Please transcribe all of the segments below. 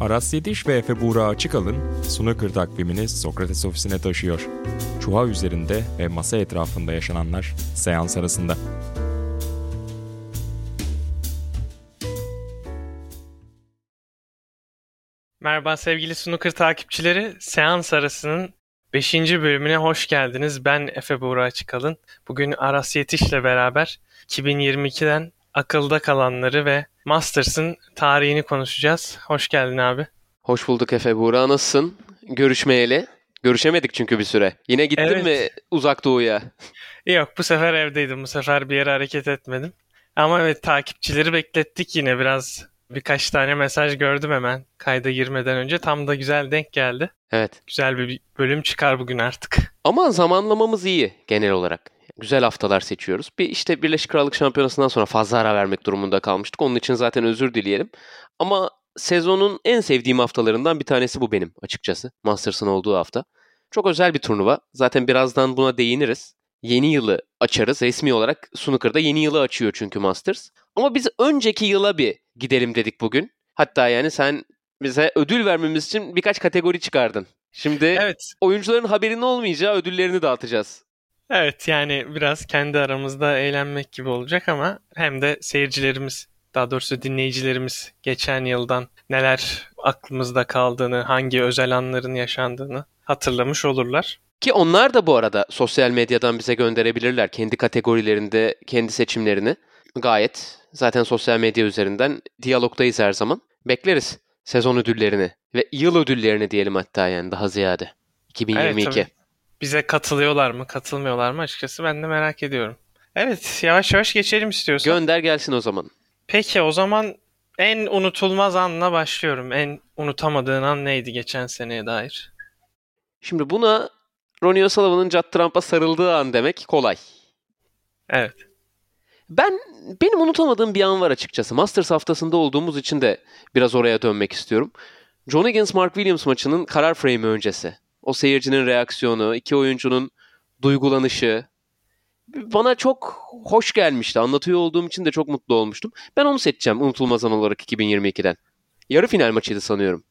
Aras Yediş ve Efe Buğra Açıkalın Snooker takvimini Sokrates ofisine taşıyor. Çuha üzerinde ve masa etrafında yaşananlar seans arasında. Merhaba sevgili snooker takipçileri. Seans arasının 5. bölümüne hoş geldiniz. Ben Efe Buğra Açıkalın. Bugün Aras Yetiş'le beraber 2022'den akılda kalanları ve Masters'ın tarihini konuşacağız. Hoş geldin abi. Hoş bulduk Efe Buğra. Nasılsın? Görüşmeyeli. Görüşemedik çünkü bir süre. Yine gittin Evet. mi uzak doğuya? Yok bu sefer evdeydim. Bu sefer bir yere hareket etmedim. Ama evet takipçileri beklettik yine biraz. Birkaç tane mesaj gördüm hemen kayda girmeden önce. Tam da güzel denk geldi. Evet. Güzel bir bölüm çıkar bugün artık. Ama zamanlamamız iyi genel olarak. Güzel haftalar seçiyoruz. Bir işte Birleşik Krallık Şampiyonası'ndan sonra fazla ara vermek durumunda kalmıştık. Onun için zaten özür dileyelim. Ama sezonun en sevdiğim haftalarından bir tanesi bu benim açıkçası. Masters'ın olduğu hafta. Çok özel bir turnuva. Zaten birazdan buna değiniriz. Yeni yılı açarız. Resmi olarak Snooker'da yeni yılı açıyor çünkü Masters. Ama biz önceki yıla bir gidelim dedik bugün. Hatta yani sen bize ödül vermemiz için birkaç kategori çıkardın. Şimdi Evet oyuncuların haberinin olmayacağı ödüllerini dağıtacağız. Evet yani biraz kendi aramızda eğlenmek gibi olacak ama hem de seyircilerimiz daha doğrusu dinleyicilerimiz geçen yıldan neler aklımızda kaldığını, hangi özel anların yaşandığını hatırlamış olurlar. Ki onlar da bu arada sosyal medyadan bize gönderebilirler kendi kategorilerinde kendi seçimlerini. Gayet zaten sosyal medya üzerinden diyalogdayız her zaman. Bekleriz sezon ödüllerini ve yıl ödüllerini diyelim hatta yani daha ziyade. 2022. tabii. Bize katılıyorlar mı, katılmıyorlar mı açıkçası ben de merak ediyorum. Evet, yavaş yavaş geçelim istiyorsan. Gönder gelsin o zaman. Peki o zaman en unutulmaz anla başlıyorum. En unutamadığın an neydi geçen seneye dair? Şimdi buna Ronnie O'Sullivan'ın Judd Trump'a sarıldığı an demek kolay. Evet. Ben benim unutamadığım bir an var açıkçası. Masters haftasında olduğumuz için de biraz oraya dönmek istiyorum. John Higgins Mark Williams maçının karar frame'i öncesi. O seyircinin reaksiyonu, iki oyuncunun duygulanışı bana çok hoş gelmişti. Anlatıyor olduğum için de çok mutlu olmuştum. Ben onu seçeceğim unutulmaz an olarak 2022'den. Yarı final maçıydı sanıyorum.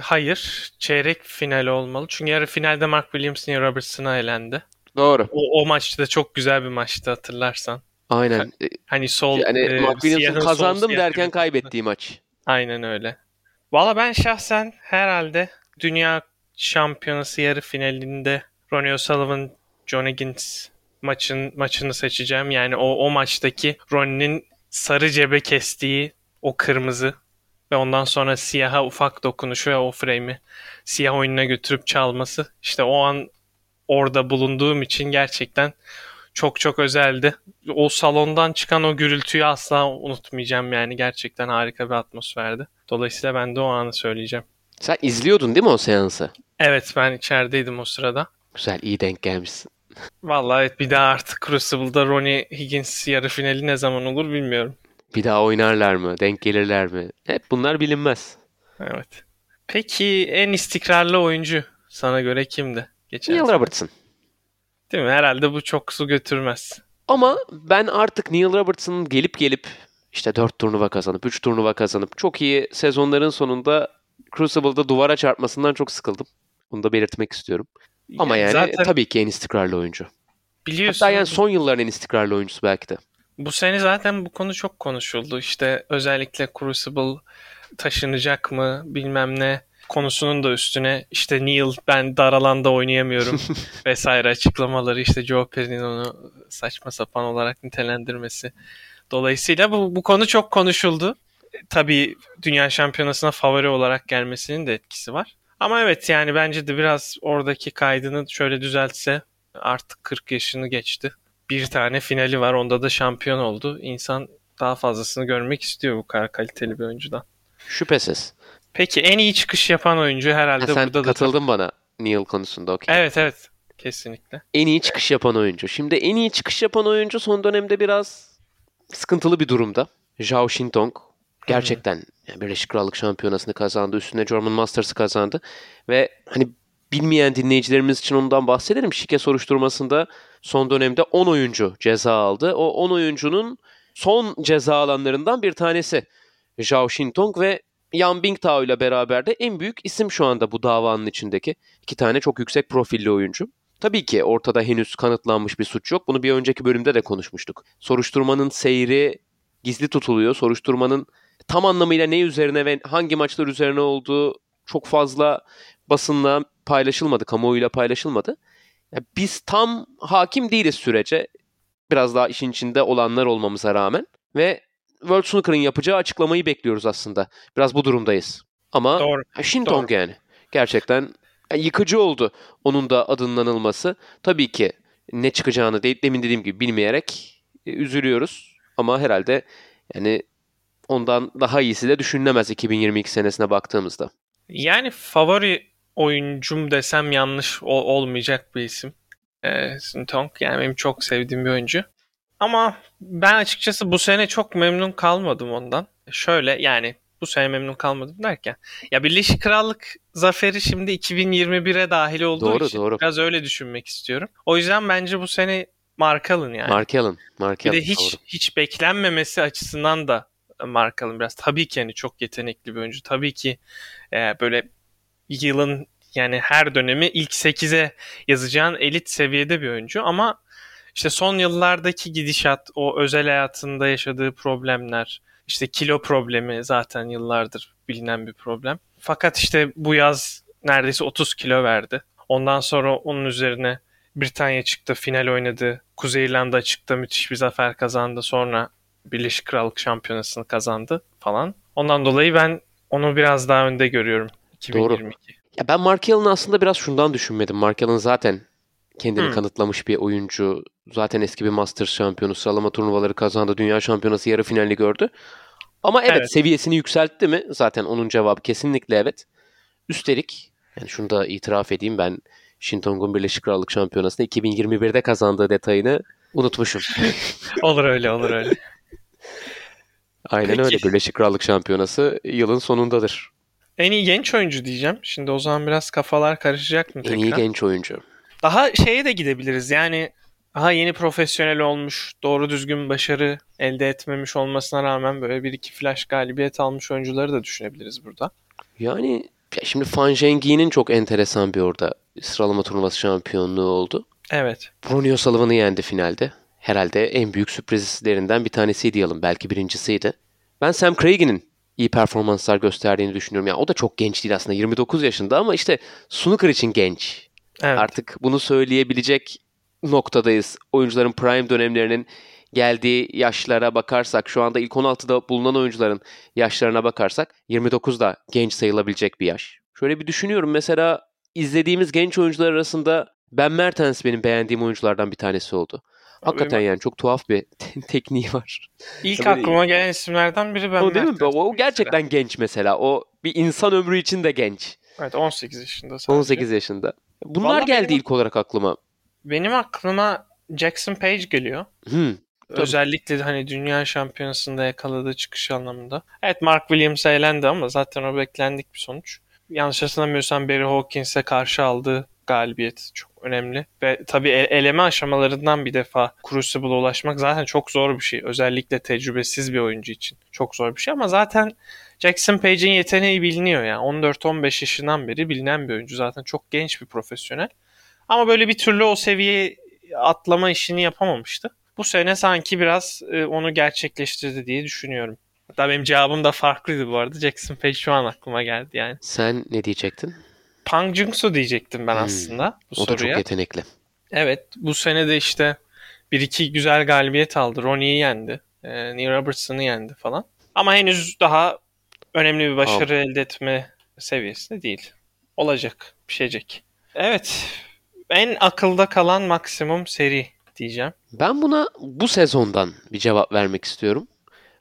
Hayır, çeyrek finali olmalı. Çünkü yarı finalde Mark Williams Neil Robertson'a elendi. Doğru. O, o maçta çok güzel bir maçtı hatırlarsan. Aynen. Hani sol Yani e, Mark Williams'ın sol kazandım siyah derken kaybettiği maç. Aynen öyle. Valla ben şahsen herhalde dünya şampiyonası yarı finalinde Ronnie O'Sullivan John Higgins maçın maçını seçeceğim. Yani o o maçtaki Ronnie'nin sarı cebe kestiği o kırmızı ve ondan sonra siyaha ufak dokunuşu ve o frame'i siyah oyununa götürüp çalması. İşte o an orada bulunduğum için gerçekten çok çok özeldi. O salondan çıkan o gürültüyü asla unutmayacağım yani. Gerçekten harika bir atmosferdi. Dolayısıyla ben de o anı söyleyeceğim. Sen izliyordun değil mi o seansı? Evet ben içerideydim o sırada. Güzel, iyi denk gelmişsin. Vallahi evet bir daha artık Crucible'da Ronnie Higgins yarı finali ne zaman olur bilmiyorum. Bir daha oynarlar mı? Denk gelirler mi? Hep bunlar bilinmez. Evet. Peki en istikrarlı oyuncu sana göre kimdi? Geçen Neil? Robertson. Değil mi? Herhalde bu çok su götürmez. Ama ben artık Neil Robertson'ın gelip gelip işte 4 turnuva kazanıp 3 turnuva kazanıp çok iyi sezonların sonunda Crucible'da duvara çarpmasından çok sıkıldım. Bunu da belirtmek istiyorum. Ama yani zaten tabii ki en istikrarlı oyuncu. biliyorsun Hatta yani son yılların en istikrarlı oyuncusu belki de. Bu sene zaten bu konu çok konuşuldu. İşte özellikle Crucible taşınacak mı bilmem ne konusunun da üstüne işte Neil ben dar alanda oynayamıyorum vesaire açıklamaları işte Joe Perry'nin onu saçma sapan olarak nitelendirmesi. Dolayısıyla bu, bu konu çok konuşuldu. E, Tabii Dünya Şampiyonası'na favori olarak gelmesinin de etkisi var. Ama evet yani bence de biraz oradaki kaydını şöyle düzeltse artık 40 yaşını geçti. Bir tane finali var onda da şampiyon oldu. İnsan daha fazlasını görmek istiyor bu kadar kaliteli bir oyuncudan. Şüphesiz. Peki en iyi çıkış yapan oyuncu herhalde Ha, sen burada da... katıldın bana Neil konusunda okey. Evet evet kesinlikle. En iyi çıkış yapan oyuncu. Şimdi en iyi çıkış yapan oyuncu son dönemde biraz sıkıntılı bir durumda. Zhao Shintong gerçekten yani Birleşik Krallık Şampiyonası'nı kazandı. Üstüne German Masters'ı kazandı. Ve hani bilmeyen dinleyicilerimiz için ondan bahsedelim. Şike soruşturmasında son dönemde 10 oyuncu ceza aldı. O 10 oyuncunun son ceza alanlarından bir tanesi Zhao Shintong ve Yan Bingtao ile beraber de en büyük isim şu anda bu davanın içindeki. iki tane çok yüksek profilli oyuncu. Tabii ki ortada henüz kanıtlanmış bir suç yok. Bunu bir önceki bölümde de konuşmuştuk. Soruşturmanın seyri gizli tutuluyor. Soruşturmanın tam anlamıyla ne üzerine ve hangi maçlar üzerine olduğu çok fazla basınla paylaşılmadı, kamuoyuyla paylaşılmadı. Yani biz tam hakim değiliz sürece. Biraz daha işin içinde olanlar olmamıza rağmen. Ve World Snooker'ın yapacağı açıklamayı bekliyoruz aslında. Biraz bu durumdayız. Ama Doğru. Shintong Doğru. yani. Gerçekten yıkıcı oldu onun da adının anılması. Tabii ki ne çıkacağını de, demin dediğim gibi bilmeyerek e, üzülüyoruz. Ama herhalde yani ondan daha iyisi de düşünülemez 2022 senesine baktığımızda. Yani favori oyuncum desem yanlış ol- olmayacak bir isim. Ee, Sintong yani benim çok sevdiğim bir oyuncu. Ama ben açıkçası bu sene çok memnun kalmadım ondan. Şöyle yani bu sene memnun kalmadım derken. Ya Birleşik Krallık zaferi şimdi 2021'e dahil olduğu Doğru, için doğru. biraz öyle düşünmek istiyorum. O yüzden bence bu sene Mark Allen yani. Mark Allen. Mark Bir Allen, de hiç doğru. hiç beklenmemesi açısından da Mark Allen biraz. Tabii ki hani çok yetenekli bir oyuncu. Tabii ki e, böyle yılın yani her dönemi ilk 8'e yazacağın elit seviyede bir oyuncu ama işte son yıllardaki gidişat, o özel hayatında yaşadığı problemler, işte kilo problemi zaten yıllardır bilinen bir problem. Fakat işte bu yaz neredeyse 30 kilo verdi. Ondan sonra onun üzerine Britanya çıktı, final oynadı. Kuzey İrlanda çıktı, müthiş bir zafer kazandı. Sonra Birleşik Krallık Şampiyonası'nı kazandı falan. Ondan dolayı ben onu biraz daha önde görüyorum 2022. Ya ben Mark Allen'ı aslında biraz şundan düşünmedim. Mark Allen zaten kendini Hmm. kanıtlamış bir oyuncu. Zaten eski bir Masters şampiyonu. Sıralama turnuvaları kazandı. Dünya şampiyonası yarı finalini gördü. Ama evet, Evet. seviyesini yükseltti mi? Zaten onun cevabı kesinlikle evet. Üstelik yani şunu da itiraf edeyim ben Shintong'un Birleşik Krallık Şampiyonası'nı 2021'de kazandığı detayını unutmuşum. Olur öyle, olur öyle. Aynen Peki. öyle. Birleşik Krallık Şampiyonası yılın sonundadır. En iyi genç oyuncu diyeceğim. Şimdi o zaman biraz kafalar karışacak mı En tekrar? iyi genç oyuncu. Daha şeye de gidebiliriz. Yani daha yeni profesyonel olmuş, doğru düzgün başarı elde etmemiş olmasına rağmen böyle bir iki flash galibiyet almış oyuncuları da düşünebiliriz burada. Yani ya şimdi Fan Zhengyi'nin çok enteresan bir orada sıralama turnuvası şampiyonluğu oldu. Evet. Bruni O'Sullivan'ı yendi finalde. Herhalde en büyük sürprizlerinden bir tanesiydi yalın. Belki birincisiydi. Ben Sam Craig'in iyi performanslar gösterdiğini düşünüyorum. Yani o da çok genç değil aslında. 29 yaşında ama işte snooker için genç. Evet. Artık bunu söyleyebilecek noktadayız. Oyuncuların prime dönemlerinin geldiği yaşlara bakarsak, şu anda ilk 16'da bulunan oyuncuların yaşlarına bakarsak 29 da genç sayılabilecek bir yaş. Şöyle bir düşünüyorum mesela izlediğimiz genç oyuncular arasında Ben Mertens benim beğendiğim oyunculardan bir tanesi oldu. Hakikaten yani çok tuhaf bir tekniği var. İlk Tabii- aklıma gelen isimlerden biri ben o değil mi? O mesela. gerçekten genç mesela. O bir insan ömrü için de genç. Evet 18 yaşında sadece. 18 yaşında. Bunlar Vallahi geldi benim- ilk olarak aklıma. Benim aklıma Jackson Page geliyor. Hmm. Tabii. Özellikle de hani dünya şampiyonasında yakaladığı çıkış anlamında. Evet Mark Williams eğlendi ama zaten o beklendik bir sonuç. Yanlış hatırlamıyorsam Barry Hawkins'e karşı aldığı galibiyet çok önemli. Ve tabii e- eleme aşamalarından bir defa Crucible'a ulaşmak zaten çok zor bir şey. Özellikle tecrübesiz bir oyuncu için çok zor bir şey ama zaten Jackson Page'in yeteneği biliniyor yani. 14-15 yaşından beri bilinen bir oyuncu. Zaten çok genç bir profesyonel. Ama böyle bir türlü o seviyeye atlama işini yapamamıştı. Bu sene sanki biraz e, onu gerçekleştirdi diye düşünüyorum. Hatta benim cevabım da farklıydı bu arada. Jackson Page şu an aklıma geldi yani. Sen ne diyecektin? Pang Jungsu diyecektim ben Hmm. aslında bu O da çok soruya. yetenekli. Evet bu sene de işte bir iki güzel galibiyet aldı. Ronnie'yi yendi. E, Neil Robertson'ı yendi falan. Ama henüz daha önemli bir başarı elde etme seviyesinde değil. Olacak, pişecek. Evet. En akılda kalan maksimum seri diyeceğim. Ben buna bu sezondan bir cevap vermek istiyorum.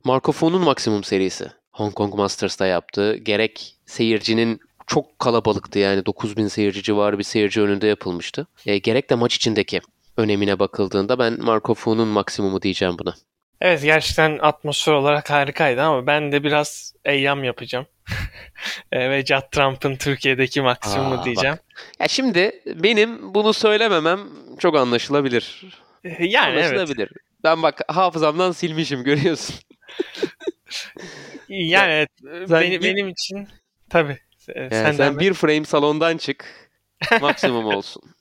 Marco Fo'nun maksimum serisi. Hong Kong Masters'ta yaptığı gerek seyircinin çok kalabalıktı yani 9000 seyirci civarı bir seyirci önünde yapılmıştı. E, gerek de maç içindeki önemine bakıldığında ben Marco Fo'nun maksimumu diyeceğim buna. Evet gerçekten atmosfer olarak harikaydı ama ben de biraz eyyam yapacağım. E, Ve Judd Trump'ın Türkiye'deki maksimumu Aa, diyeceğim. Ya şimdi benim bunu söylememem çok anlaşılabilir. E, Yani evet. Anlaşılabilir. Ben bak hafızamdan silmişim görüyorsun. Yani evet, Sen benim, benim için tabii. E, Yani Sen, sen bir frame salondan çık. Maksimum olsun.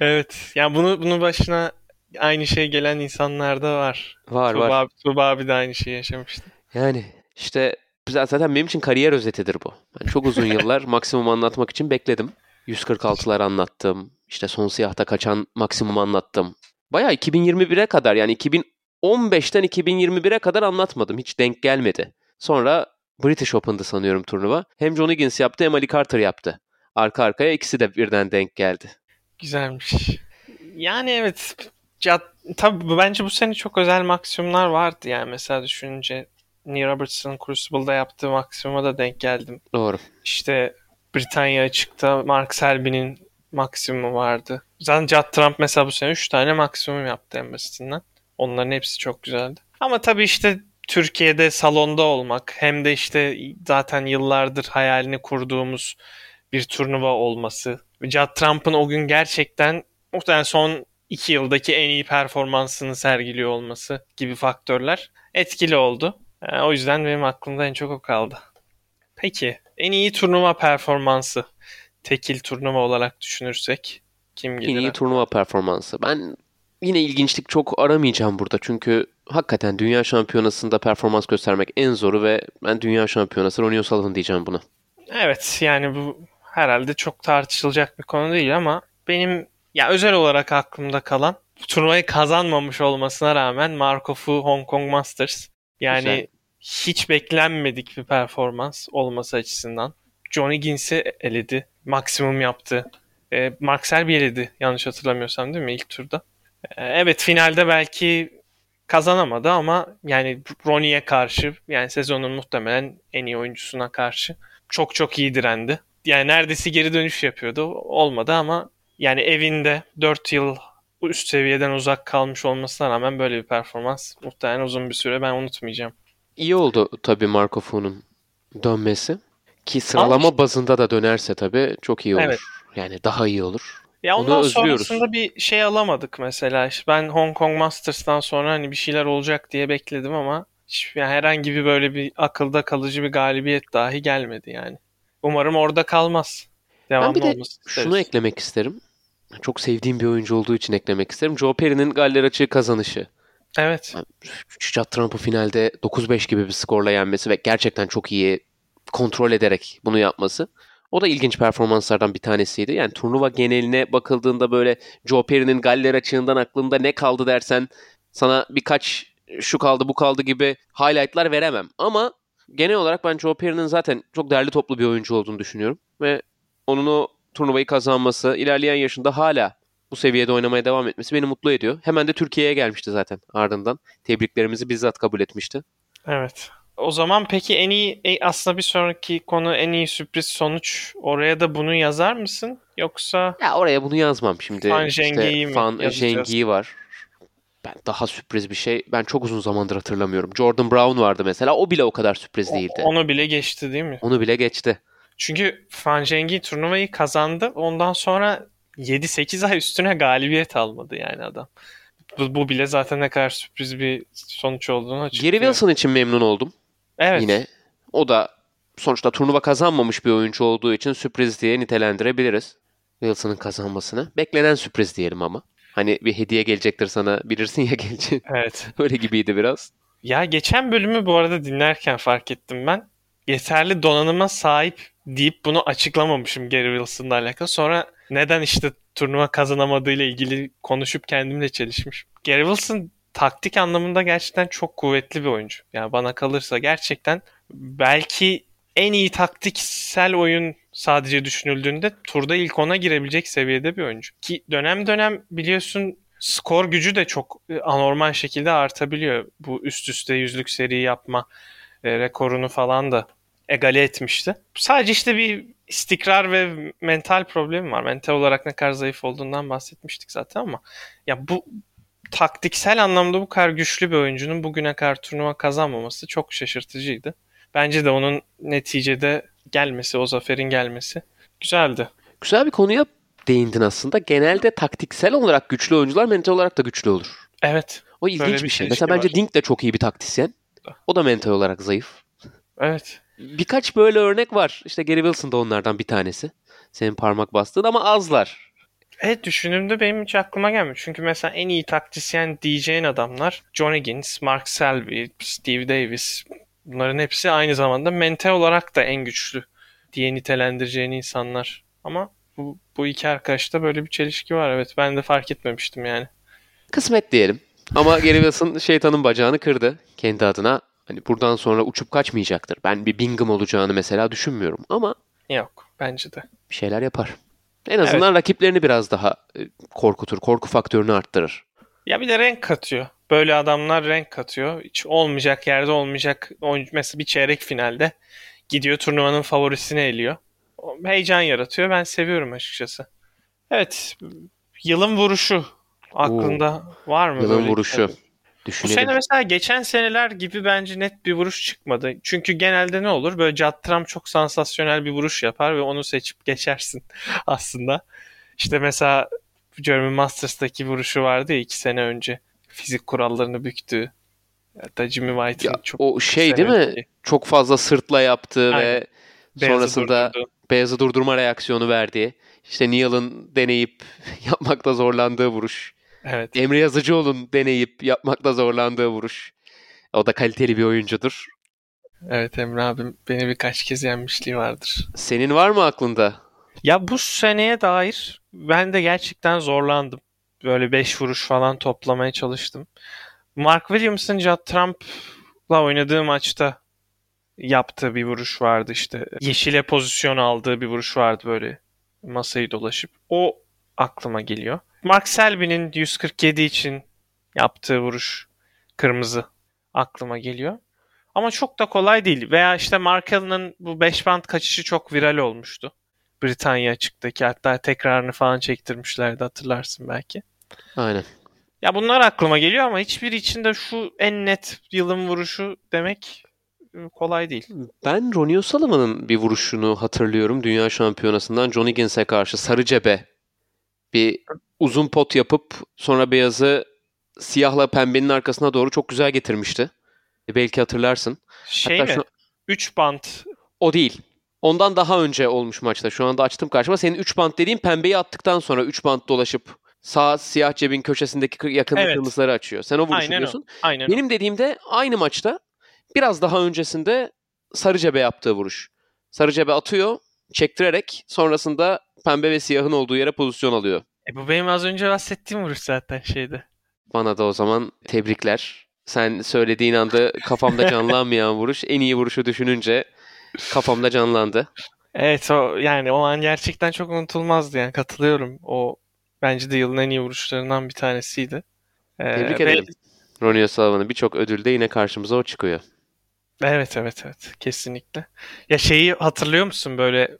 Evet. Yani bunu bunu başına aynı şey gelen insanlar da var. Var Tuğba, var. abi, Tuğba abi de aynı şeyi yaşamıştı. Yani işte zaten benim için kariyer özetidir bu. Ben çok uzun yıllar maksimum anlatmak için bekledim. 146'lar anlattım. İşte son siyahta kaçan maksimum anlattım. Bayağı 2021'e kadar yani 2015'ten 2021'e kadar anlatmadım. Hiç denk gelmedi. Sonra British Open'dı sanıyorum turnuva. Hem John Higgins yaptı hem Ali Carter yaptı. Arka arkaya ikisi de birden denk geldi. Güzelmiş. Yani evet. Cad, tabii bence bu sene çok özel maksimumlar vardı. Yani mesela düşününce Neil Robertson'ın Crucible'da yaptığı maksimuma da denk geldim. Doğru. İşte Britanya açıkta Mark Selby'nin maksimumu vardı. Zaten Judd Trump mesela bu sene 3 tane maksimum yaptı en basitinden. Onların hepsi çok güzeldi. Ama tabii işte Türkiye'de salonda olmak hem de işte zaten yıllardır hayalini kurduğumuz bir turnuva olması. Judd Trump'ın o gün gerçekten muhtemelen son 2 yıldaki en iyi performansını sergiliyor olması gibi faktörler etkili oldu. Yani o yüzden benim aklımda en çok o kaldı. Peki en iyi turnuva performansı tekil turnuva olarak düşünürsek kim gelir? En iyi turnuva performansı. Ben yine ilginçlik çok aramayacağım burada. Çünkü hakikaten dünya şampiyonasında performans göstermek en zoru ve ben dünya şampiyonası Ronnie O'Sullivan diyeceğim buna. Evet yani bu herhalde çok tartışılacak bir konu değil ama benim ya özel olarak aklımda kalan bu turnuvayı kazanmamış olmasına rağmen Markov'u Hong Kong Masters. Yani Güzel. hiç beklenmedik bir performans olması açısından. John Higgins'i eledi. Maksimum yaptı. E, Mark Selby eledi yanlış hatırlamıyorsam değil mi ilk turda? E, evet finalde belki kazanamadı ama yani Ronnie'ye karşı yani sezonun muhtemelen en iyi oyuncusuna karşı çok çok iyi direndi. Yani neredeyse geri dönüş yapıyordu. Olmadı ama yani evinde 4 yıl üst seviyeden uzak kalmış olmasına rağmen böyle bir performans muhtemelen uzun bir süre ben unutmayacağım. İyi oldu tabii Marco Fu'nun dönmesi. Ki sıralama bazında da dönerse tabii çok iyi olur. Evet. Yani daha iyi olur. Ya ondan özlüyoruz. sonrasında bir şey alamadık mesela. İşte ben Hong Kong Masters'tan sonra hani bir şeyler olacak diye bekledim ama hiç, yani herhangi bir böyle bir akılda kalıcı bir galibiyet dahi gelmedi yani. Umarım orada kalmaz. Devamlı bir de isteriz. Şunu eklemek isterim. Çok sevdiğim bir oyuncu olduğu için eklemek isterim. Joe Perry'nin Galler açığı kazanışı. Evet. Judd Trump'ı finalde 9-5 gibi bir skorla yenmesi ve gerçekten çok iyi kontrol ederek bunu yapması. O da ilginç performanslardan bir tanesiydi. Yani turnuva geneline bakıldığında böyle Joe Perry'nin Galler açığından aklımda ne kaldı dersen sana birkaç şu kaldı bu kaldı gibi highlightlar veremem. Ama genel olarak ben Joe Perry'nin zaten çok değerli toplu bir oyuncu olduğunu düşünüyorum. Ve onun o turnuvayı kazanması, ilerleyen yaşında hala bu seviyede oynamaya devam etmesi beni mutlu ediyor. Hemen de Türkiye'ye gelmişti zaten ardından. Tebriklerimizi bizzat kabul etmişti. Evet. O zaman peki en iyi e, aslında bir sonraki konu en iyi sürpriz sonuç. Oraya da bunu yazar mısın? Yoksa Ya oraya bunu yazmam şimdi. Fan İşte mi Fan? Zhengi var. Ben daha sürpriz bir şey. Ben çok uzun zamandır hatırlamıyorum. Jordan Brown vardı mesela. O bile o kadar sürpriz o- değildi. onu bile geçti değil mi? Onu bile geçti. Çünkü Fan Zhengi turnuvayı kazandı. Ondan sonra 7-8 ay üstüne galibiyet almadı yani adam. Bu, bu bile zaten ne kadar sürpriz bir sonuç olduğunu açıklıyor. Gary Wilson için memnun oldum Evet. yine. O da sonuçta turnuva kazanmamış bir oyuncu olduğu için sürpriz diye nitelendirebiliriz. Wilson'ın kazanmasını. Beklenen sürpriz diyelim ama. Hani bir hediye gelecektir sana bilirsin ya gelecek. Evet. Öyle gibiydi biraz. Ya geçen bölümü bu arada dinlerken fark ettim ben. Yeterli donanıma sahip deyip bunu açıklamamışım Gary Wilson'la alakalı. Sonra neden işte turnuva kazanamadığıyla ilgili konuşup kendimle çelişmiş. Gary Wilson taktik anlamında gerçekten çok kuvvetli bir oyuncu. Yani bana kalırsa gerçekten belki en iyi taktiksel oyun sadece düşünüldüğünde turda ilk ona girebilecek seviyede bir oyuncu. Ki dönem dönem biliyorsun skor gücü de çok e, anormal şekilde artabiliyor. Bu üst üste yüzlük seri yapma e, rekorunu falan da egale etmişti. Sadece işte bir istikrar ve mental problemi var. Mental olarak ne kadar zayıf olduğundan bahsetmiştik zaten ama ya bu taktiksel anlamda bu kadar güçlü bir oyuncunun bugüne kadar turnuva kazanmaması çok şaşırtıcıydı. Bence de onun neticede gelmesi, o zaferin gelmesi güzeldi. Güzel bir konuya değindin aslında. Genelde taktiksel olarak güçlü oyuncular mental olarak da güçlü olur. Evet. O ilginç bir, bir şey. Mesela bence var. Dink de çok iyi bir taktisyen. O da mental olarak zayıf. Evet. Birkaç böyle örnek var. İşte Gary Wilson da onlardan bir tanesi. Senin parmak bastığın ama azlar. Evet düşündüğümde benim hiç aklıma gelmiyor. Çünkü mesela en iyi taktisyen diyeceğin adamlar John Higgins, Mark Selby, Steve Davis bunların hepsi aynı zamanda mental olarak da en güçlü diye nitelendireceğin insanlar. Ama bu, bu iki arkadaşta böyle bir çelişki var. Evet ben de fark etmemiştim yani. Kısmet diyelim. Ama Gary Wilson şeytanın bacağını kırdı kendi adına. Hani buradan sonra uçup kaçmayacaktır. Ben bir Bingham olacağını mesela düşünmüyorum ama Yok bence de. bir şeyler yapar. En azından rakiplerini biraz daha e, korkutur. Korku faktörünü arttırır. Ya bir de renk katıyor. Böyle adamlar renk katıyor. Hiç olmayacak yerde olmayacak. Mesela bir çeyrek finalde gidiyor turnuvanın favorisini eliyor. Heyecan yaratıyor. Ben seviyorum açıkçası. Evet. Yılın vuruşu aklında var mı? Yılın böyle? vuruşu. Bu Düşünelim. sene mesela geçen seneler gibi bence net bir vuruş çıkmadı. Çünkü genelde ne olur? Böyle Judd Trump çok sansasyonel bir vuruş yapar ve onu seçip geçersin aslında. İşte mesela German Masters'taki vuruşu vardı ya iki sene önce. Fizik kurallarını büktüğü. Hatta Jimmy White'ın çok o şey değil mi? sevmediği, Çok fazla sırtla yaptığı Aynen. ve beyazı sonrasında durdurduğu. beyazı durdurma reaksiyonu verdiği. İşte Neal'ın deneyip yapmakta zorlandığı vuruş. Evet. Emre Yazıcıoğlu'nun deneyip yapmakta zorlandığı vuruş. O da kaliteli bir oyuncudur. Evet Emre abim beni birkaç kez yenmişliği vardır. Senin var mı aklında? Ya bu seneye dair ben de gerçekten zorlandım. Böyle 5 vuruş falan toplamaya çalıştım. Mark Williams'ın Judd Trump'la oynadığı maçta yaptığı bir vuruş vardı işte. Yeşile pozisyon aldığı bir vuruş vardı böyle masayı dolaşıp. O aklıma geliyor. Mark Selby'nin 147 için yaptığı vuruş kırmızı aklıma geliyor. Ama çok da kolay değil. Veya işte Mark Allen'ın bu 5 band kaçışı çok viral olmuştu. Britanya açıktaki hatta tekrarını falan çektirmişlerdi hatırlarsın belki. Aynen. Ya bunlar aklıma geliyor ama hiçbir içinde şu en net yılın vuruşu demek e, kolay değil. Ben Ronnie O'Sullivan'ın bir vuruşunu hatırlıyorum. Dünya şampiyonasından John Higgins'e karşı sarı cebe bir uzun pot yapıp sonra beyazı siyahla pembenin arkasına doğru çok güzel getirmişti. E, Belki hatırlarsın. Şey Hatta mi? şu- 3 bant. O değil. Ondan daha önce olmuş maçta. Şu anda açtım karşıma. Senin 3 bant dediğin pembeyi attıktan sonra 3 bant dolaşıp sağ siyah cebin köşesindeki kı- yakın Evet. kırmızıları açıyor. Sen o vuruşu Aynen o. diyorsun. Aynen. o. Benim dediğimde aynı maçta biraz daha öncesinde sarı cebe yaptığı vuruş. Sarı cebe atıyor, çektirerek sonrasında pembe ve siyahın olduğu yere pozisyon alıyor. E bu benim az önce bahsettiğim vuruş zaten şeydi. Bana da o zaman tebrikler. Sen söylediğin anda kafamda canlanmayan vuruş. En iyi vuruşu düşününce kafamda canlandı. Evet o yani o an gerçekten çok unutulmazdı yani katılıyorum. O bence de yılın en iyi vuruşlarından bir tanesiydi. Ee, Tebrik ve- ederim. Ronnie O'Sullivan'ın birçok ödülde yine karşımıza o çıkıyor. Evet evet evet kesinlikle. Ya şeyi hatırlıyor musun böyle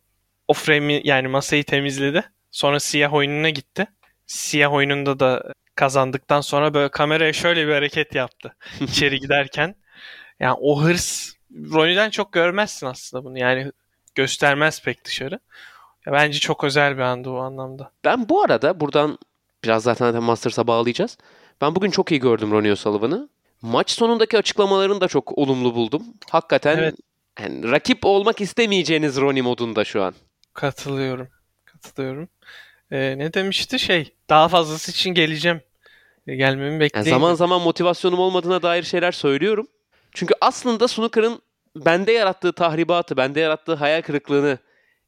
o frame'i yani masayı temizledi. Sonra siyah oyununa gitti. Siyah oyununda da kazandıktan sonra böyle kameraya şöyle bir hareket yaptı. içeri giderken. Yani o hırs Ronnie'den çok görmezsin aslında bunu. Yani göstermez pek dışarı. Ya bence çok özel bir andı o anlamda. Ben bu arada buradan biraz zaten zaten Masters'a bağlayacağız. Ben bugün çok iyi gördüm Ronnie O'Sullivan'ı. Maç sonundaki açıklamalarını da çok olumlu buldum. Hakikaten Evet. yani rakip olmak istemeyeceğiniz Ronnie modunda şu an. Katılıyorum. Katılıyorum. Ee, ne demişti şey? Daha fazlası için geleceğim. E, Gelmemi Yani bekleyin. zaman zaman motivasyonum olmadığına dair şeyler söylüyorum. Çünkü aslında snooker'ın bende yarattığı tahribatı, bende yarattığı hayal kırıklığını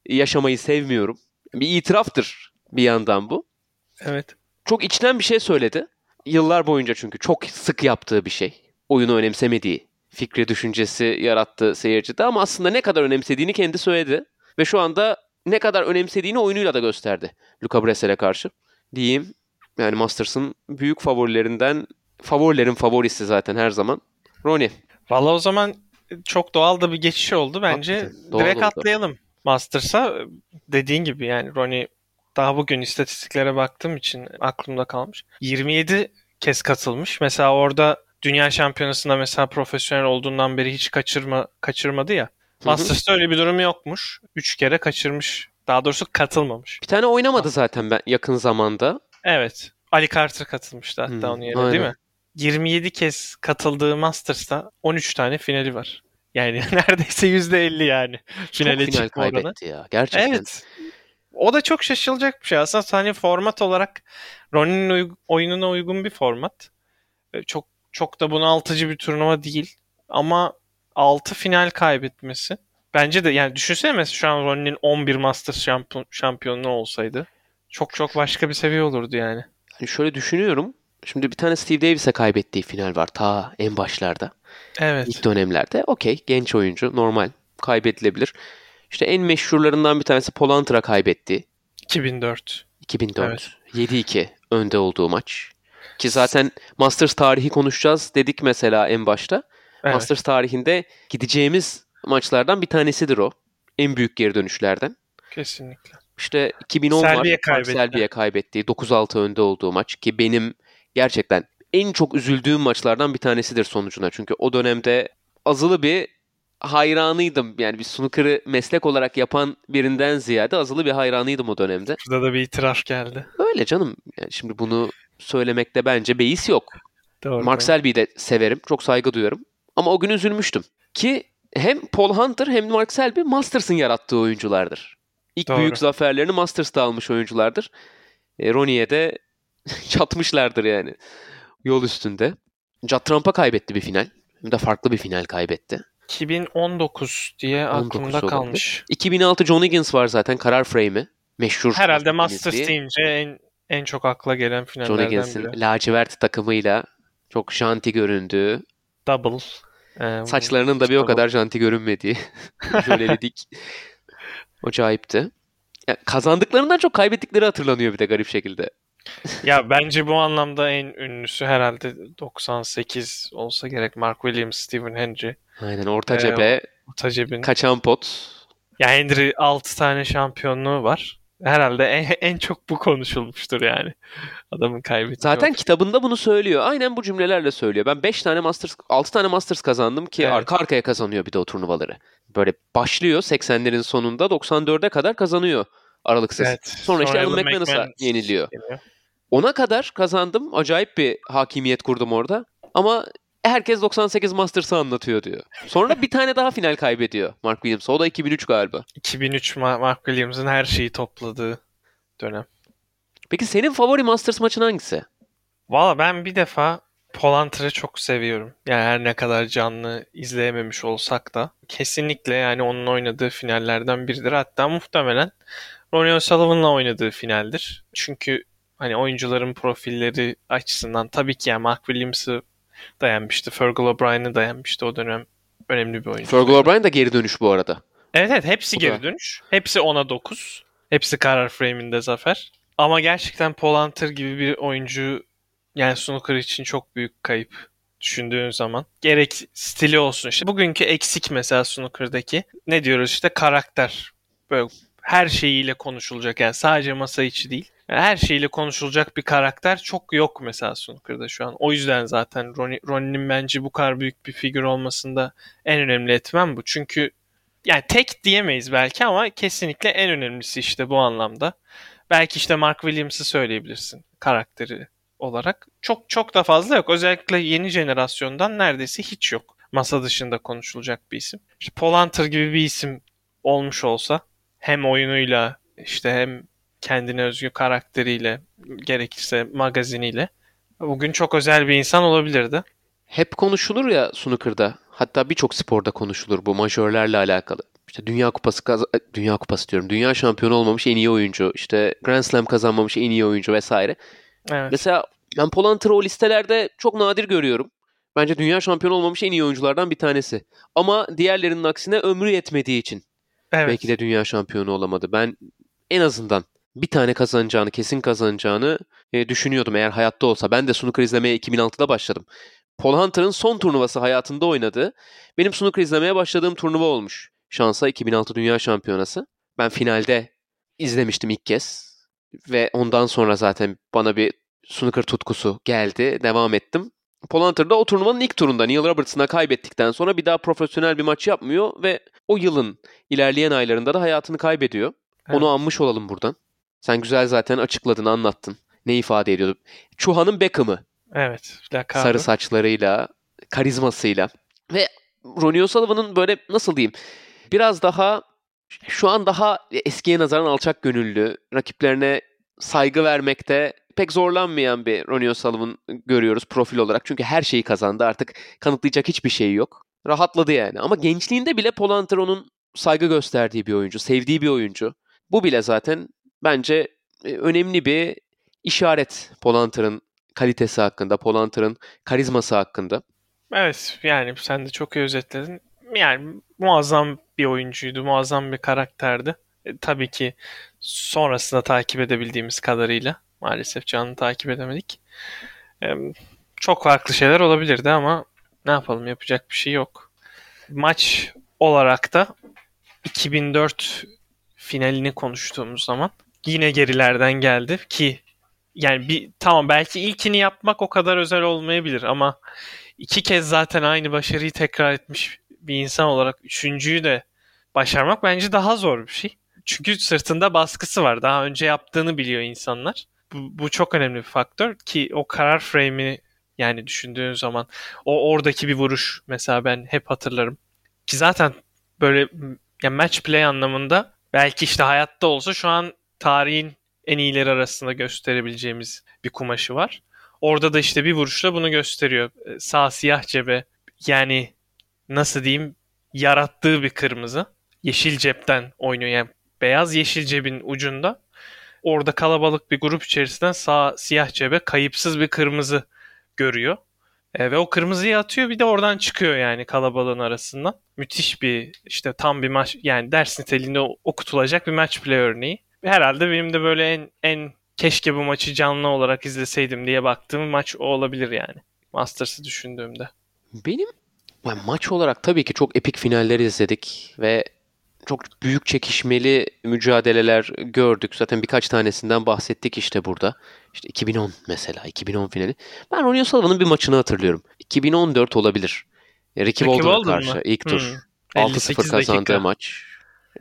yaşamayı sevmiyorum. Bir itiraftır bir yandan bu. Evet. çok içten bir şey söyledi. Yıllar boyunca çünkü çok sık yaptığı bir şey. Oyunu önemsemediği, fikri düşüncesi yarattı seyircide ama aslında ne kadar önemsediğini kendi söyledi. Ve şu anda ne kadar önemsediğini oyunuyla da gösterdi Luca Bresel'e karşı. Diyeyim yani Masters'ın büyük favorilerinden, favorilerin favorisi zaten her zaman. Ronnie. Valla o zaman çok doğal da bir geçiş oldu bence. Hakikaten, doğal Direkt oldu. atlayalım. Masters'a dediğin gibi yani Ronnie daha bugün istatistiklere baktığım için aklımda kalmış. 27 kez katılmış. Mesela orada Dünya Şampiyonası'nda mesela profesyonel olduğundan beri hiç kaçırma kaçırmadı ya. Masters'ta öyle bir durum yokmuş. 3 kere kaçırmış. Daha doğrusu katılmamış. Bir tane oynamadı zaten ben yakın zamanda. Evet. Ali Carter katılmıştı hatta Hı, onun yerine değil aynen. mi? 27 kez katıldığı Masters'ta 13 tane finali var. Yani neredeyse %50 yani. Finale Çok final çıkma oranı. kaybetti ya. Gerçekten. Evet. O da çok şaşılacak bir şey. Aslında hani format olarak Ronnie'nin uy- oyununa uygun bir format. Çok çok da bunaltıcı bir turnuva değil. Ama 6 final kaybetmesi. Bence de yani düşünsene mesela şu an Ronnie'nin 11 Masters şampiyon, şampiyonluğu olsaydı. Çok çok başka bir seviye olurdu yani. Hani şöyle düşünüyorum. Şimdi bir tane Steve Davis'e kaybettiği final var ta en başlarda. Evet. İlk dönemlerde. Okey genç oyuncu normal kaybedilebilir. İşte en meşhurlarından bir tanesi Paul Hunter'a kaybetti. 2004. 2004. 7-2 önde olduğu maç. Ki zaten Masters tarihi konuşacağız dedik mesela en başta. Evet. Masters tarihinde gideceğimiz maçlardan bir tanesidir o. En büyük geri dönüşlerden. Kesinlikle. İşte 2010 Selby'ye var. Kaybetti. Selby'ye kaybettiği 9-6 önde olduğu maç ki benim gerçekten en çok üzüldüğüm maçlardan bir tanesidir sonucuna. Çünkü o dönemde azılı bir hayranıydım. Yani bir snooker'ı meslek olarak yapan birinden ziyade azılı bir hayranıydım o dönemde. Burada da bir itiraf geldi. Öyle canım. Yani şimdi bunu söylemekte bence beis yok. Doğru. Mark Selby'yi de severim. Çok saygı duyuyorum. Ama o gün üzülmüştüm. Ki hem Paul Hunter hem Mark Selby Masters'ın yarattığı oyunculardır. İlk Doğru. büyük zaferlerini Masters'ta almış oyunculardır. E, Ronnie'ye de çatmışlardır yani. Yol üstünde. Judd Trump'a kaybetti bir final. Hem de farklı bir final kaybetti. 2019 diye 19 aklımda olabilir. kalmış. 2006 John Higgins var zaten karar frame'i. Meşhur. Herhalde John Masters diye. deyince en en çok akla gelen John finallerden Higgins'in biri. lacivert takımıyla çok janti göründüğü, Double. Ee, saçlarının da bir o kadar janti görünmediği jöleledik. Acayipti. Ya, kazandıklarından çok kaybettikleri hatırlanıyor bir de garip şekilde. Ya bence bu anlamda en ünlüsü herhalde 98 olsa gerek. Mark Williams, Stephen Hendry. Aynen orta Ee, cephe, Otaceb'in. kaçan pot. Ya Hendry 6 tane şampiyonluğu var. Herhalde en, en çok bu konuşulmuştur yani. Adamın kaybettiği. Zaten o- kitabında bunu söylüyor. Aynen bu cümlelerle söylüyor. Ben 5 tane Masters, 6 tane Masters kazandım ki Evet. arka arkaya kazanıyor bir de o turnuvaları. Böyle başlıyor 80'lerin sonunda 94'e kadar kazanıyor aralıksız. Evet. Sonra işte Alan McManus'a McManus yeniliyor. Ona kadar kazandım. Acayip bir hakimiyet kurdum orada. Ama herkes 98 Masters'ı anlatıyor diyor. Sonra bir tane daha final kaybediyor Mark Williams. O da 2003 galiba. 2003 Ma- Mark Williams'ın her şeyi topladığı dönem. Peki senin favori Masters maçın hangisi? Valla ben bir defa Polanter'ı çok seviyorum. Yani her ne kadar canlı izleyememiş olsak da kesinlikle yani onun oynadığı finallerden biridir. Hatta muhtemelen Ronnie O'Sullivan'la oynadığı finaldir. Çünkü hani oyuncuların profilleri açısından tabii ki yani Mark Williams'ı dayanmıştı. Fergal O'Brien'i dayanmıştı o dönem. Önemli bir oyuncu. Fergal O'Brien de geri dönüş bu arada. Evet evet hepsi Bu da. geri dönüş. Hepsi 10'a 9. Hepsi karar frame'inde zafer. Ama gerçekten Paul Hunter gibi bir oyuncu yani snooker için çok büyük kayıp düşündüğün zaman. Gerek stili olsun işte. Bugünkü eksik mesela snooker'daki. Ne diyoruz işte karakter. Böyle her şeyiyle konuşulacak yani sadece masa içi değil. Her şeyiyle konuşulacak bir karakter çok yok mesela snooker'da şu an. O yüzden zaten Ronnie, Ronnie'nin bence bu kadar büyük bir figür olmasında en önemli etmen bu. Çünkü yani tek diyemeyiz belki ama kesinlikle en önemlisi işte bu anlamda. Belki işte Mark Williams'ı söyleyebilirsin karakteri olarak. Çok çok da fazla yok. Özellikle yeni jenerasyondan neredeyse hiç yok. Masa dışında konuşulacak bir isim. İşte Paul Hunter gibi bir isim olmuş olsa hem oyunuyla işte hem kendine özgü karakteriyle gerekirse magaziniyle bugün çok özel bir insan olabilirdi. Hep konuşulur ya snooker'da. Hatta birçok sporda konuşulur bu majörlerle alakalı. İşte Dünya Kupası kaz- Dünya Kupası diyorum. Dünya şampiyonu olmamış en iyi oyuncu. İşte Grand Slam kazanmamış en iyi oyuncu vesaire. Evet. Mesela ben Paul Hunter'ı o listelerde çok nadir görüyorum. Bence dünya şampiyonu olmamış en iyi oyunculardan bir tanesi. Ama diğerlerinin aksine ömrü yetmediği için evet. belki de dünya şampiyonu olamadı. Ben en azından bir tane kazanacağını, kesin kazanacağını e, düşünüyordum eğer hayatta olsa. Ben de snooker izlemeye 2006'da başladım. Paul Hunter'ın son turnuvası hayatında oynadığı, benim snooker izlemeye başladığım turnuva olmuş. Şansa 2006 Dünya Şampiyonası. Ben finalde izlemiştim ilk kez. Ve ondan sonra zaten bana bir snooker tutkusu geldi. Devam ettim. Paul Hunter da o turnuvanın ilk turunda Neil Robertson'a kaybettikten sonra bir daha profesyonel bir maç yapmıyor ve o yılın ilerleyen aylarında da hayatını kaybediyor. Evet. Onu anmış olalım buradan. Sen güzel zaten açıkladın, anlattın. Ne ifade ediyordu? Çuha'nın Beckham'ı. Evet. lakabı. Sarı saçlarıyla, karizmasıyla. Ve Ronnie O'Sullivan'ın böyle nasıl diyeyim biraz daha şu an daha eskiye nazaran alçak gönüllü, rakiplerine saygı vermekte pek zorlanmayan bir Ronnie O'Sullivan görüyoruz profil olarak. Çünkü her şeyi kazandı artık kanıtlayacak hiçbir şeyi yok. Rahatladı yani. Ama gençliğinde bile Polanter onun saygı gösterdiği bir oyuncu, sevdiği bir oyuncu. Bu bile zaten bence e, önemli bir işaret Polanter'ın kalitesi hakkında, Polanter'ın karizması hakkında. Evet yani sen de çok iyi özetledin. Yani muazzam bir oyuncuydu, muazzam bir karakterdi. E, tabii ki sonrasında takip edebildiğimiz kadarıyla maalesef canlı takip edemedik. E, çok farklı şeyler olabilirdi ama ne yapalım yapacak bir şey yok. Maç olarak da 2004 finalini konuştuğumuz zaman yine gerilerden geldi ki yani bir tamam belki ilkini yapmak o kadar özel olmayabilir ama iki kez zaten aynı başarıyı tekrar etmiş bir insan olarak üçüncüyü de başarmak bence daha zor bir şey. Çünkü sırtında baskısı var. Daha önce yaptığını biliyor insanlar. Bu, bu çok önemli bir faktör ki o karar frame'i yani düşündüğün zaman o oradaki bir vuruş mesela ben hep hatırlarım. Ki zaten böyle yani match play anlamında belki işte hayatta olsa şu an tarihin en iyileri arasında gösterebileceğimiz bir kumaşı var. Orada da işte bir vuruşla bunu gösteriyor. Ee, sağ siyah cebe yani nasıl diyeyim yarattığı bir kırmızı. Yeşil cepten oynuyor. Yani beyaz yeşil cebin ucunda orada kalabalık bir grup içerisinden sağ siyah cebe kayıpsız bir kırmızı görüyor. E, ve o kırmızıyı atıyor bir de oradan çıkıyor yani kalabalığın arasından. Müthiş bir işte tam bir maç yani ders niteliğinde okutulacak bir match play örneği. Herhalde benim de böyle en en keşke bu maçı canlı olarak izleseydim diye baktığım maç o olabilir yani. Masters'ı düşündüğümde. Benim yani maç olarak tabii ki çok epik finaller izledik ve çok büyük çekişmeli mücadeleler gördük. Zaten birkaç tanesinden bahsettik işte burada. İşte 2010 mesela 2010 finali. Ben Ronnie O'Sullivan'ın bir maçını hatırlıyorum. 2014 olabilir. Ricky Walden'a karşı mı? ilk tur. Hmm. 6-0 kazandığı dakika. maç.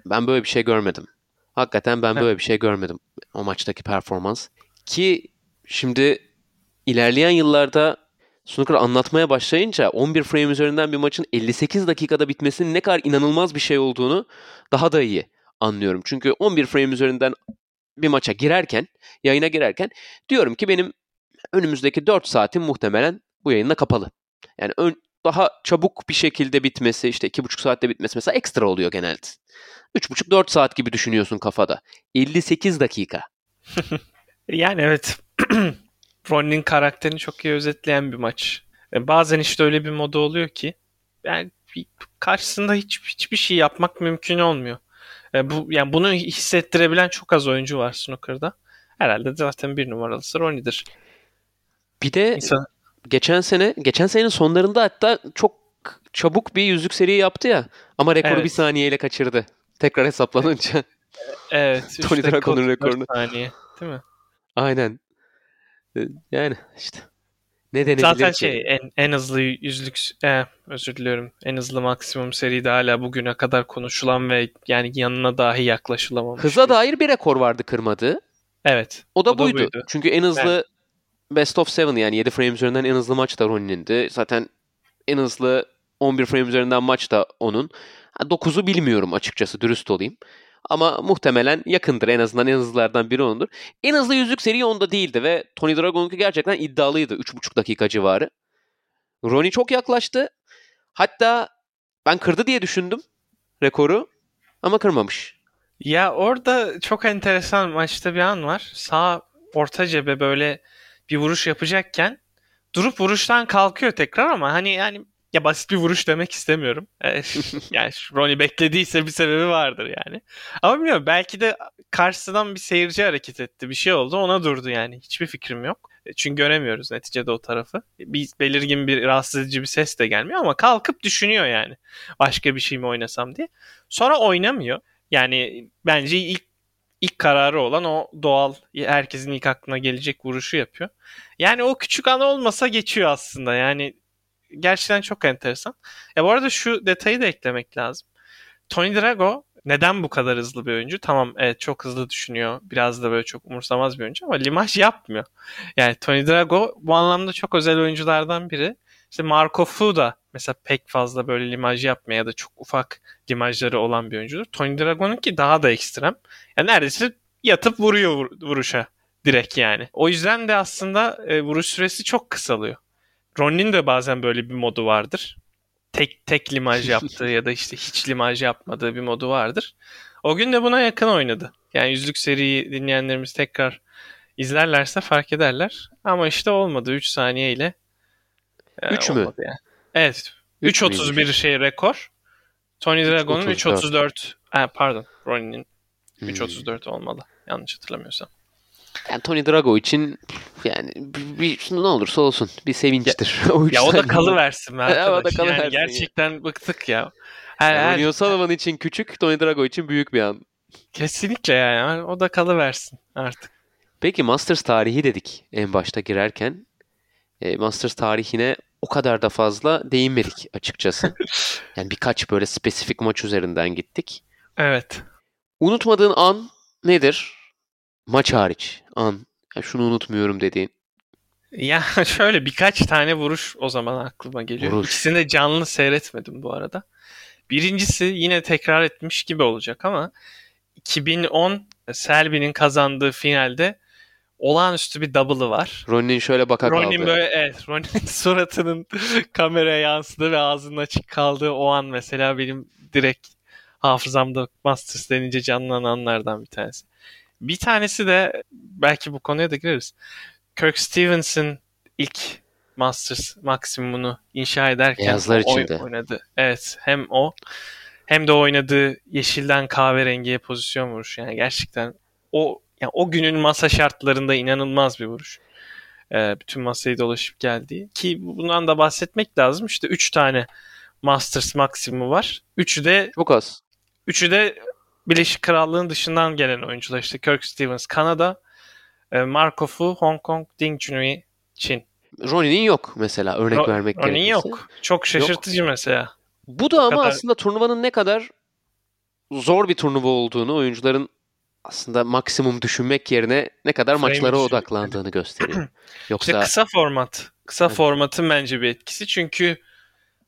Ben böyle bir şey görmedim. Hakikaten ben böyle bir şey görmedim o maçtaki performans. Ki şimdi ilerleyen yıllarda snooker anlatmaya başlayınca 11 frame üzerinden bir maçın 58 dakikada bitmesinin ne kadar inanılmaz bir şey olduğunu daha da iyi anlıyorum. Çünkü 11 frame üzerinden bir maça girerken, yayına girerken diyorum ki benim önümüzdeki 4 saatim muhtemelen bu yayınla kapalı. Yani ön, daha çabuk bir şekilde bitmesi, işte 2,5 saatte bitmesi mesela ekstra oluyor genelde. 3,5-4 saat gibi düşünüyorsun kafada. 58 dakika. yani evet. Ronnie'nin karakterini çok iyi özetleyen bir maç. E, bazen işte öyle bir modu oluyor ki yani karşısında hiç hiçbir şey yapmak mümkün olmuyor. E, bu yani bunu hissettirebilen çok az oyuncu var snooker'da. Herhalde zaten bir numaralısı Ronnie'dir. Bir de İnsan... geçen sene geçen senenin sonlarında hatta çok çabuk bir yüzlük seri yaptı ya ama rekoru evet. bir saniyeyle kaçırdı. Tekrar hesaplanınca. Evet. Tony Dragon'un rekorunu. saniye değil mi? Aynen. Ee, yani işte. Ne denebilir Zaten ki? şey en, en hızlı yüzlük e, özür diliyorum. En hızlı maksimum seride hala bugüne kadar konuşulan ve yani yanına dahi yaklaşılamamış. Hıza dair bir rekor vardı kırmadı. Evet. O da, o buydu. da buydu. Çünkü en hızlı evet. Best of 7 yani 7 frame üzerinden en hızlı maç da Ronnie'nindi. Zaten en hızlı 11 frame üzerinden maç da onun. 9'u bilmiyorum açıkçası dürüst olayım. Ama muhtemelen yakındır. En azından en hızlılardan biri ondur. En hızlı yüzlük seri onda değildi ve Tony Dragon'unki gerçekten iddialıydı. 3,5 dakika civarı. Ronnie çok yaklaştı. Hatta ben kırdı diye düşündüm rekoru ama kırmamış. Ya orada çok enteresan maçta bir an var. Sağ orta cebe böyle bir vuruş yapacakken durup vuruştan kalkıyor tekrar ama hani yani ya basit bir vuruş demek istemiyorum. E, yani Ronnie beklediyse bir sebebi vardır yani. Ama bilmiyorum belki de karşısından bir seyirci hareket etti. Bir şey oldu ona durdu yani. Hiçbir fikrim yok. E, çünkü göremiyoruz neticede o tarafı. Bir belirgin bir rahatsız edici bir ses de gelmiyor ama kalkıp düşünüyor yani. Başka bir şey mi oynasam diye. Sonra oynamıyor. Yani bence ilk ilk kararı olan o doğal herkesin ilk aklına gelecek vuruşu yapıyor. Yani o küçük an olmasa geçiyor aslında. Yani gerçekten çok enteresan. Ya bu arada şu detayı da eklemek lazım. Tony Drago neden bu kadar hızlı bir oyuncu? Tamam evet çok hızlı düşünüyor. Biraz da böyle çok umursamaz bir oyuncu ama limaj yapmıyor. Yani Tony Drago bu anlamda çok özel oyunculardan biri. İşte Marco Fu da mesela pek fazla böyle limaj yapmaya ya da çok ufak limajları olan bir oyuncudur. Tony Dragon'unki daha da ekstrem. Yani neredeyse yatıp vuruyor vur- vuruşa direkt yani. O yüzden de aslında e, vuruş süresi çok kısalıyor. Ronnie'nin de bazen böyle bir modu vardır. Tek tek limaj yaptığı ya da işte hiç limaj yapmadığı bir modu vardır. O gün de buna yakın oynadı. Yani yüzlük seriyi dinleyenlerimiz tekrar izlerlerse fark ederler. Ama işte olmadı 3 saniyeyle. e, Üç mü? Yani. Evet. Üç 3.31 müymüş? şey rekor. Tony Dragon'un 3.34. 3.34. Ha, pardon. Ronnie'nin Hmm. 3.34 olmalı. Yanlış hatırlamıyorsam. Yani Tony Drago için yani bir, ne olursa olsun bir sevinçtir. o üç Ya o da kalıversin be Ya o da arkadaş. kalıversin yani ya. gerçekten bıktık ya. Her, Yani her- Ronnie O'Sullivan için küçük, Tony Drago için büyük bir an. kesinlikle yani. O da kalıversin artık. Peki Masters tarihi dedik en başta girerken. E, Masters tarihine o kadar da fazla değinmedik açıkçası. Yani birkaç böyle spesifik maç üzerinden gittik. Evet. Unutmadığın an nedir? Maç hariç an. Ya şunu unutmuyorum dediğin. Ya şöyle birkaç tane vuruş o zaman aklıma geliyor. Vuruş. İkisini de canlı seyretmedim bu arada. Birincisi yine tekrar etmiş gibi olacak ama 2010 Selby'nin kazandığı finalde olağanüstü bir double'ı var. Ronnie'nin şöyle baka Ronnie'nin kaldı. böyle evet Ronnie'nin suratının kameraya yansıdığı ve ağzının açık kaldığı o an mesela benim direkt hafızamda Masters denince canlanan anlardan bir tanesi. Bir tanesi de belki bu konuya da gireriz. Kirk Stevens'ın ilk Masters maksimumunu inşa ederken Beyazlar içinde. oynadı. Evet hem o hem de oynadığı yeşilden kahverengiye pozisyon vuruş. Yani gerçekten o yani o günün masa şartlarında inanılmaz bir vuruş. Ee, bütün masayı dolaşıp geldiği. Ki bundan da bahsetmek lazım. İşte 3 tane Masters maksimumu var. Üçü de Çok az. Üçü de Birleşik Krallığın dışından gelen oyuncular. İşte Kirk Stevens Kanada, e, Marco Fu, Hong Kong, Ding Junhui, Çin. Ronnie'nin yok mesela örnek Ro- vermek gerekirse. yok. Çok şaşırtıcı mesela. Bu da ama kadar- aslında turnuvanın ne kadar zor bir turnuva olduğunu, oyuncuların aslında maksimum düşünmek yerine ne kadar Frame maçlara düşünmek. odaklandığını gösteriyor. İşte Yoksa kısa format. Kısa Evet. formatın bence bir etkisi. Çünkü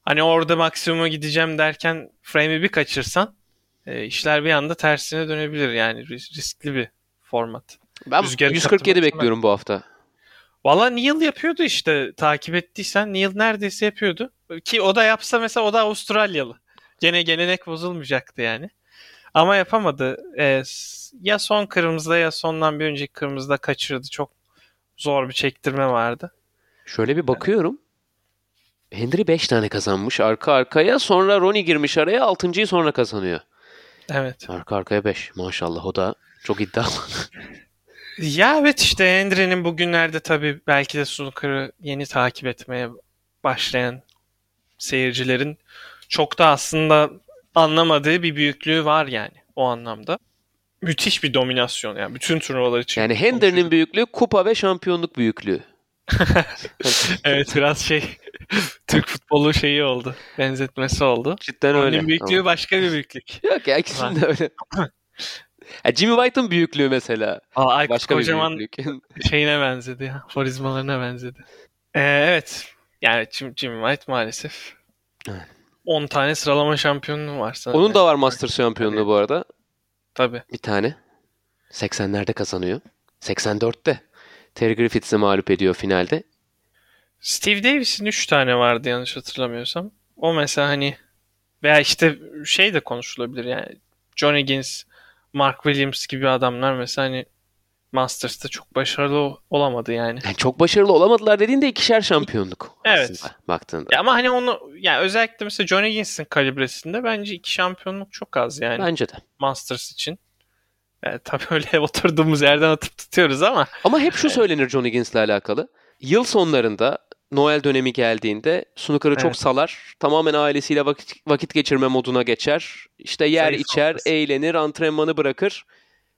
hani orada maksimuma gideceğim derken frame'i bir kaçırsan e, işler bir anda tersine dönebilir. Yani ris- riskli bir format. ben rüzgarı 147 katlamak bekliyorum bu hafta. Valla Neil yapıyordu işte takip ettiysen Neil neredeyse yapıyordu. Ki o da yapsa mesela o da Avustralyalı. Gene gelenek bozulmayacaktı yani. Ama yapamadı. S- ya son kırmızıda ya sondan bir önceki kırmızıda kaçırdı. Çok zor bir çektirme vardı. Şöyle bir bakıyorum. Hendry 5 tane kazanmış arka arkaya. Sonra Ronnie girmiş araya 6.yı sonra kazanıyor. Evet. Arka arkaya 5. Maşallah o da çok iddialı. Ya evet işte Hendry'nin bugünlerde tabii belki de snooker'ı yeni takip etmeye başlayan seyircilerin çok da aslında anlamadığı bir büyüklüğü var yani o anlamda. Müthiş bir dominasyon yani bütün turnuvalar için. Yani Hender'ın büyüklüğü kupa ve şampiyonluk büyüklüğü. Evet biraz şey Türk futbolu şeyi oldu. Benzetmesi oldu. Cidden öyle. Onun büyüklüğü başka bir büyüklük. Yok ya ikisinin de öyle. Ya Jimmy White'ın büyüklüğü mesela. Aa, Aykut Başka bir kocaman büyüklük. şeyine benzedi ya. Forizmalarına benzedi. Ee, evet. Yani Jim, Jimmy White maalesef. Evet. 10 tane sıralama şampiyonluğu var sanırım. Onun da var Masters şampiyonluğu bu arada. Tabii. Bir tane. 80'lerde kazanıyor. 84'te. Terry Griffiths'i mağlup ediyor finalde. Steve Davis'in 3 tane vardı yanlış hatırlamıyorsam. O mesela hani veya işte şey de konuşulabilir yani. John Higgins, Mark Williams gibi adamlar mesela hani Masters'ta çok başarılı olamadı yani. Yani çok başarılı olamadılar dediğinde ikişer şampiyonluk Evet. aslında baktığında. Ya ama hani onu yani özellikle mesela John Higgins'in kalibresinde bence iki şampiyonluk çok az yani Bence de. Masters için. Yani tabii öyle oturduğumuz yerden atıp tutuyoruz ama Ama hep şu söylenir John Higgins'le alakalı. Yıl sonlarında Noel dönemi geldiğinde snooker'ı çok Evet. salar. Tamamen ailesiyle vakit, vakit geçirme moduna geçer. İşte yer Zayıf içer, noktası. eğlenir, antrenmanı bırakır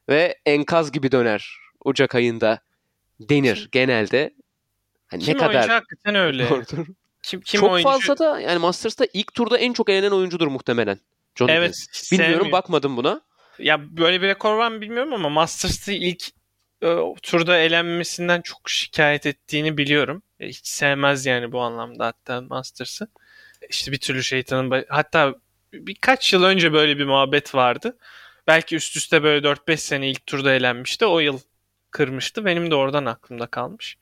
ve enkaz gibi döner Ocak ayında denir genelde. Hani kim ne kadar oyuncu hakikaten öyle. doğrudur. Kim, kim çok oyuncu? fazla da yani Masters'ta ilk turda en çok eğlenen oyuncudur muhtemelen. John Evet. Higgins. Bilmiyorum bakmadım buna. Ya böyle bir rekor var mı bilmiyorum ama Masters'ta ilk e, turda elenmesinden çok şikayet ettiğini biliyorum. E, hiç sevmez yani bu anlamda hatta Masters'ı. İşte bir türlü şeytanın hatta birkaç yıl önce böyle bir muhabbet vardı. Belki üst üste böyle 4-5 sene ilk turda elenmişti. O yıl kırmıştı. Benim de oradan aklımda kalmış.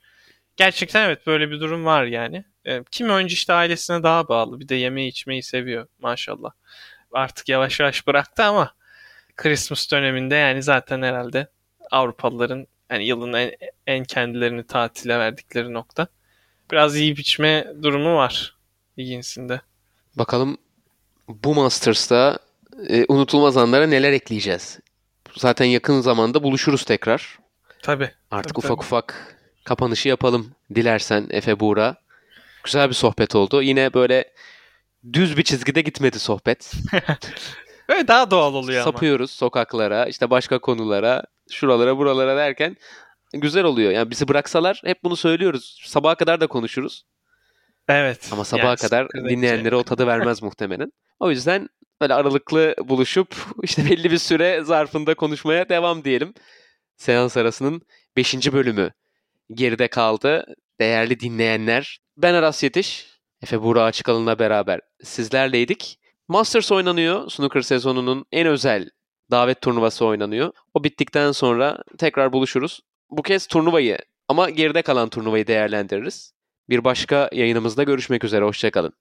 Gerçekten evet böyle bir durum var yani. E, kim önce işte ailesine daha bağlı. Bir de yemeği içmeyi seviyor maşallah. Artık yavaş yavaş bıraktı ama Christmas döneminde yani zaten herhalde Avrupalıların yani yılın en, en kendilerini tatile verdikleri nokta. Biraz yiyip içme durumu var Higgins'in Bakalım bu Masters'ta e, unutulmaz anlara neler ekleyeceğiz. Zaten yakın zamanda buluşuruz tekrar. Tabii. Artık tabii, ufak tabii. ufak kapanışı yapalım dilersen Efe Buğra. Güzel bir sohbet oldu. Yine böyle düz bir çizgide gitmedi sohbet. Böyle daha doğal oluyor ama. Sapıyoruz sokaklara, işte başka konulara, şuralara, buralara derken güzel oluyor. Yani bizi bıraksalar hep bunu söylüyoruz. Sabaha kadar da konuşuruz. Evet. Ama sabaha Yani kadar dinleyenlere o tadı vermez muhtemelen. O yüzden böyle aralıklı buluşup işte belli bir süre zarfında konuşmaya devam diyelim. Seans arasının 5. bölümü geride kaldı. Değerli dinleyenler, ben Aras Yetiş, Efe Buğra Açıkalın'la beraber sizlerleydik. Masters oynanıyor. Snooker sezonunun en özel davet turnuvası oynanıyor. O bittikten sonra tekrar buluşuruz. Bu kez turnuvayı ama geride kalan turnuvayı değerlendiririz. Bir başka yayınımızda görüşmek üzere. Hoşçakalın.